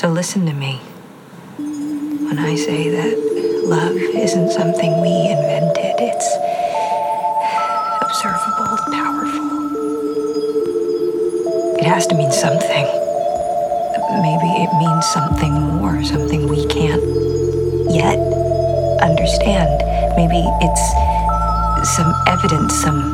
So listen to me. When I say that love isn't something we invented, it's observable, powerful. It has to mean something. Maybe it means something more, something we can't yet understand. Maybe it's some evidence, some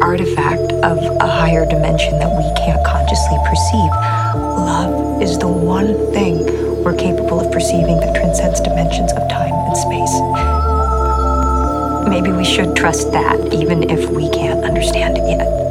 artifact of a higher dimension that we can't consciously perceive. Love is the one thing we're capable of perceiving that transcends dimensions of time and space. Maybe we should trust that, even if we can't understand it yet.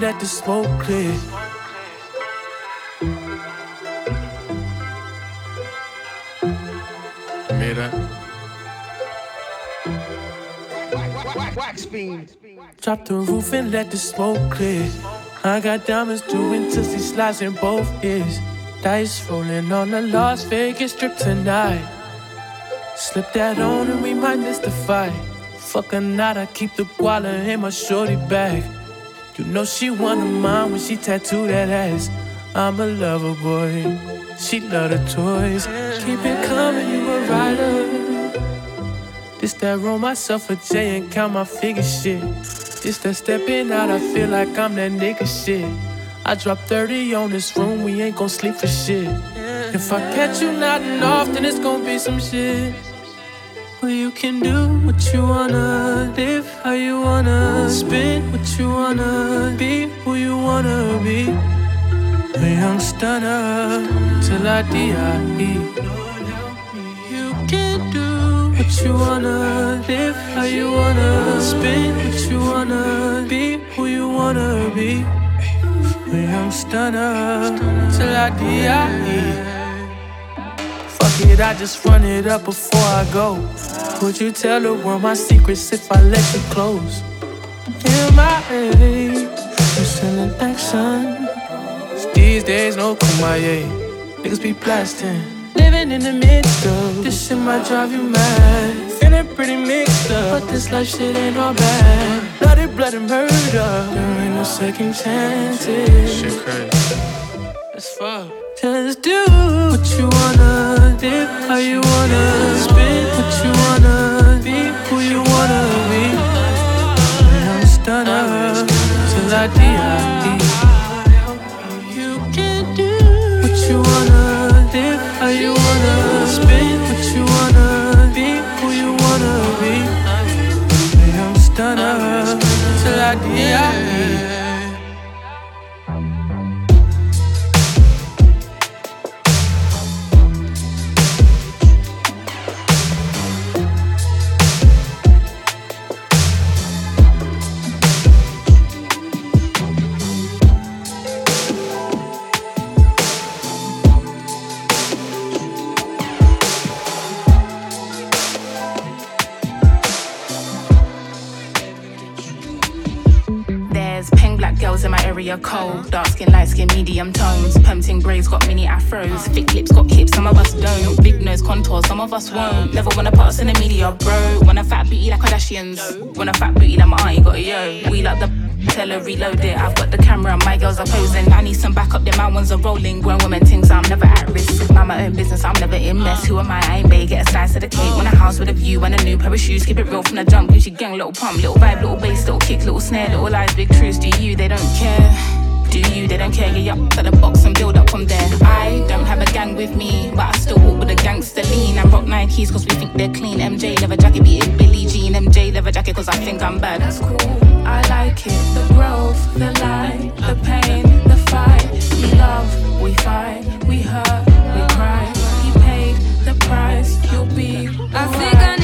And let the smoke clear. Mira. Drop the roof and let the smoke clear. I got diamonds doing tootsie slides in both ears. Dice rolling on the Las Vegas strip tonight. Slip that on and we might miss the fight. Fuck or not, I keep the guala in my shorty bag. You know she of mine when she tattooed that ass. I'm a lover boy. She love the toys. Keep it coming, you a rider. This that roll myself a J and count my figure shit. This that stepping out, I feel like I'm that nigga shit. I drop 30 on this room, we ain't gon' sleep for shit. If I catch you nodding off, then it's gon' be some shit. Well, you can do what you wanna, live how you wanna, spin what you wanna, be who you wanna be. A young stunner till I die. You can do what you wanna, live how you wanna, spin what you wanna, be who you wanna be. A young stunner till I die. I just run it up before I go. Would you tell the world my secrets if I let you close? In my head, you selling action. These days, no kumaye. Niggas be blasting. Living in the midst of this shit might drive you mad. Feeling pretty mixed up, but this life shit ain't all bad. Let it blood and murder. There ain't no second chances. Shit crazy. That's fuck. Just do what you wanna, live how you wanna, spit what you wanna, be who you wanna be. I'm stunner till I die. Won't. Never wanna us in the media, bro. Want a fat booty like Kardashians. Want a fat booty like my auntie got a yo. We like the Tell her reload it. I've got the camera, my girls are posing. I need some backup, then my ones are rolling. Grown women things, I'm never at risk. Mind my own business, I'm never in mess. Who am I? I ain't bae, get a slice of the cake. Want a house with a view and a new pair of shoes. Keep it real from the jump. Gucci gang, little pump, little vibe, little bass, little kick, little snare, little lies, big truths. Do you? They don't care do you? They don't care, get up to the box and build up from there. I don't have a gang with me, but I still walk with a gangster lean. And rock Nikes cause we think they're clean. MJ leather jacket beating Billie Jean. MJ leather jacket cause I think I'm bad. That's cool, I like it. The growth, the light, the pain, the fight. We love, we fight, we hurt, we cry. He paid the price, you'll be. I think I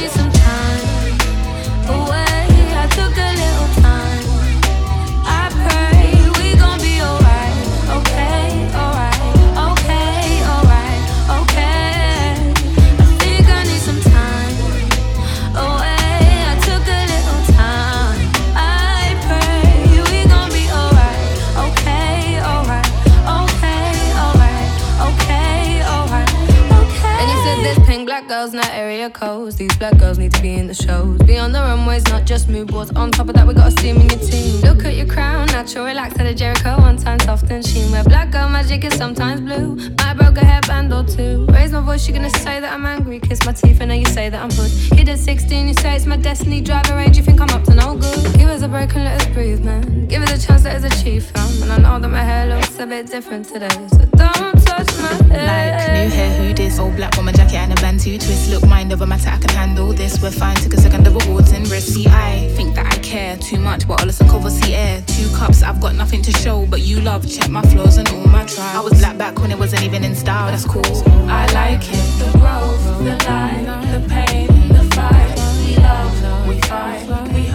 girls, not area codes. These black girls need to be in the shows. Be on the runways, not just mood boards. On top of that, we got a steam in your team. Look at your crown, natural, relaxed at a Jheri curl. One time soft and sheen. Where black girl magic is sometimes blue. I broke a hairband or two. Raise my voice, you're gonna say that I'm angry. Kiss my teeth, and now you say that I'm hood. Hit at 16, you say it's my destiny. Driving range, you think I'm up to no good. Give us a break and let us breathe, man. Give us a chance, let us achieve, fam. And I know that my hair looks a bit different today. So don't touch my hair. Like new hair, who this? Old black woman jacket and a band too twist. Look, mind over matter, I can handle this. We're fine, took a second of awards and risk. See, I think that I care too much, but all the cover see air. Two cups, I've got nothing to show, but you love. Check my flaws and all my trials. I was black back when it wasn't even in style, that's cool. I like it, the growth, the line, the pain, the fight. We love, we fight, we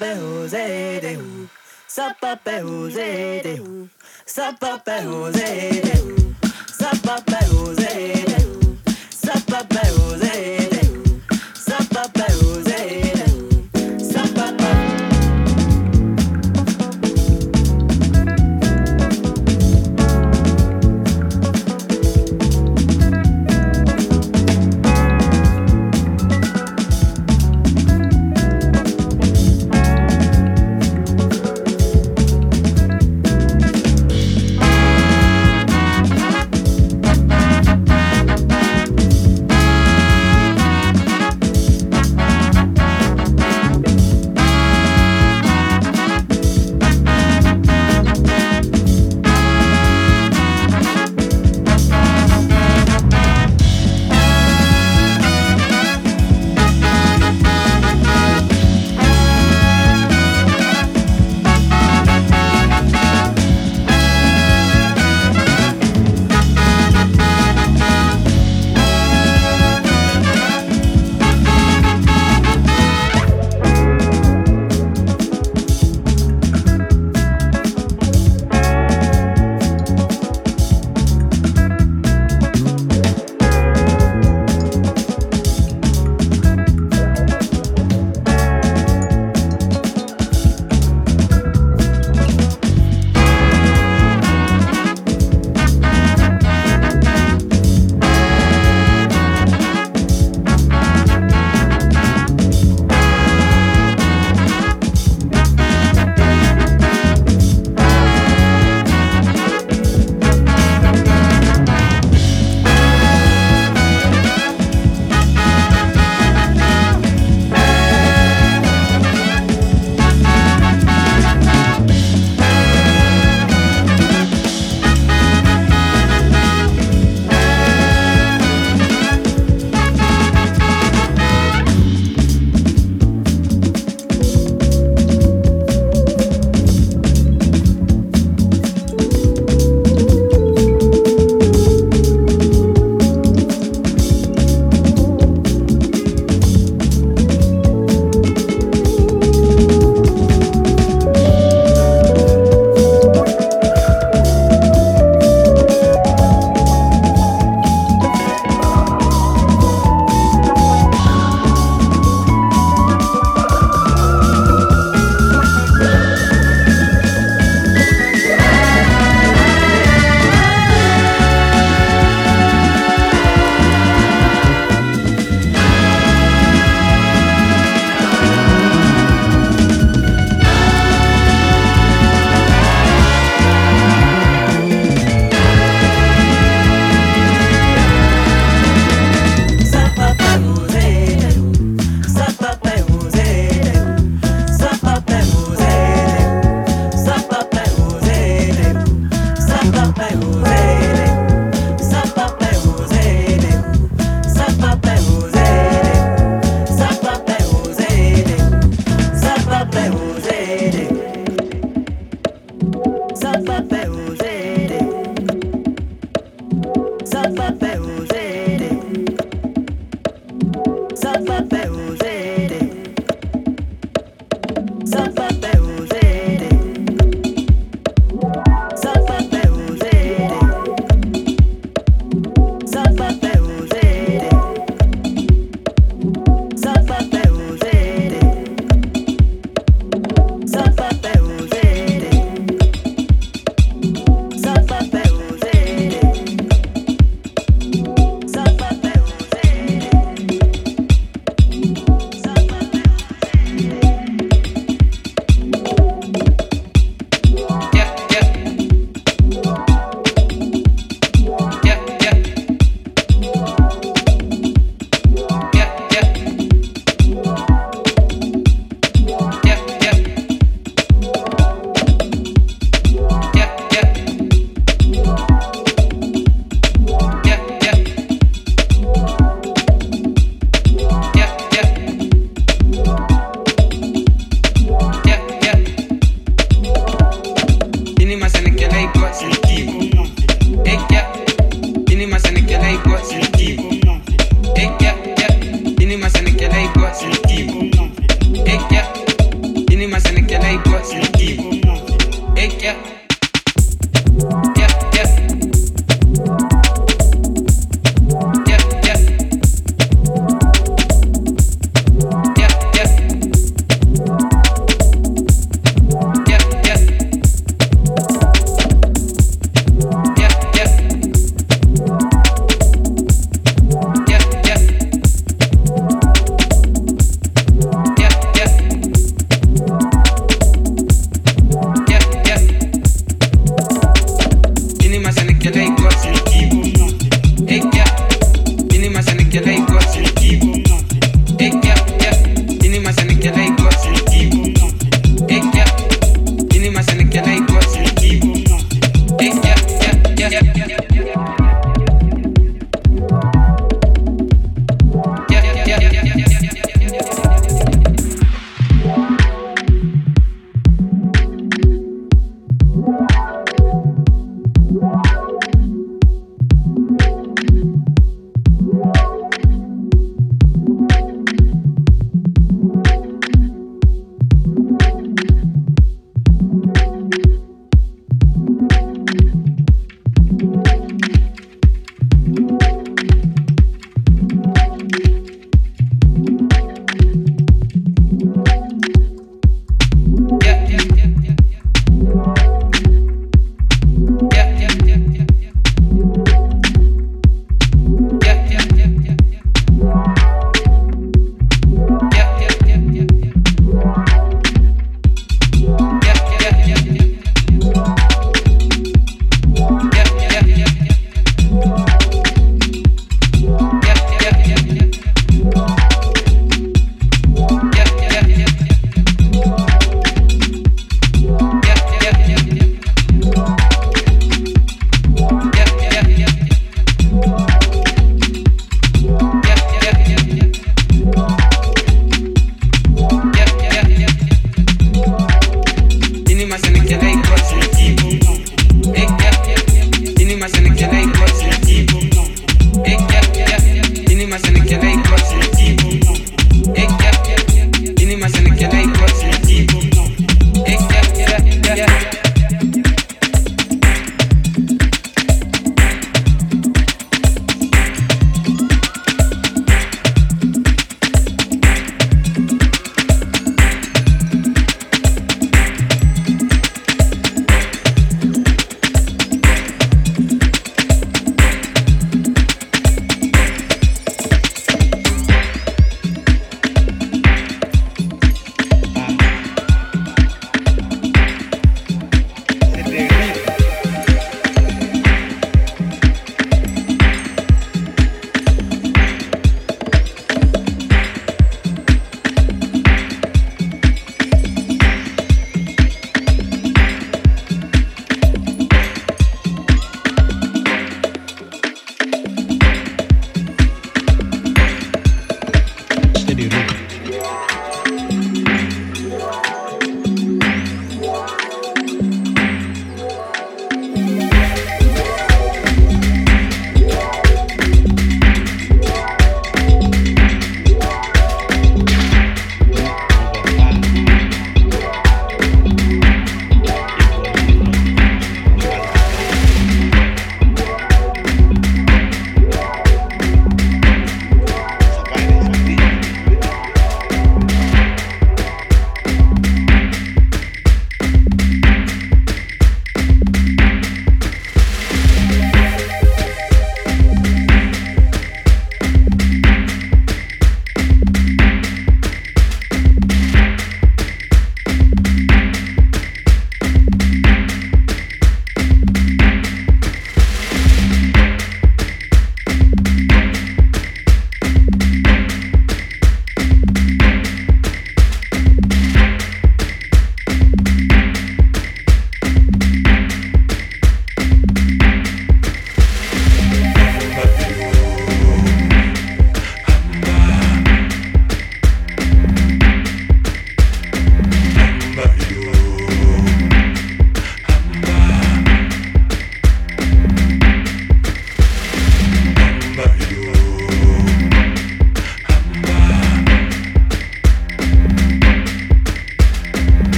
sapapé rosé des hou, sapapé rosé des sapapé rosé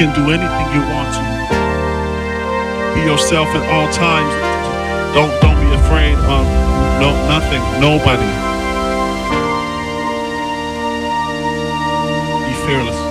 can do anything you want to. Be yourself at all times. Don't don't be afraid of no nothing, nobody. Be fearless.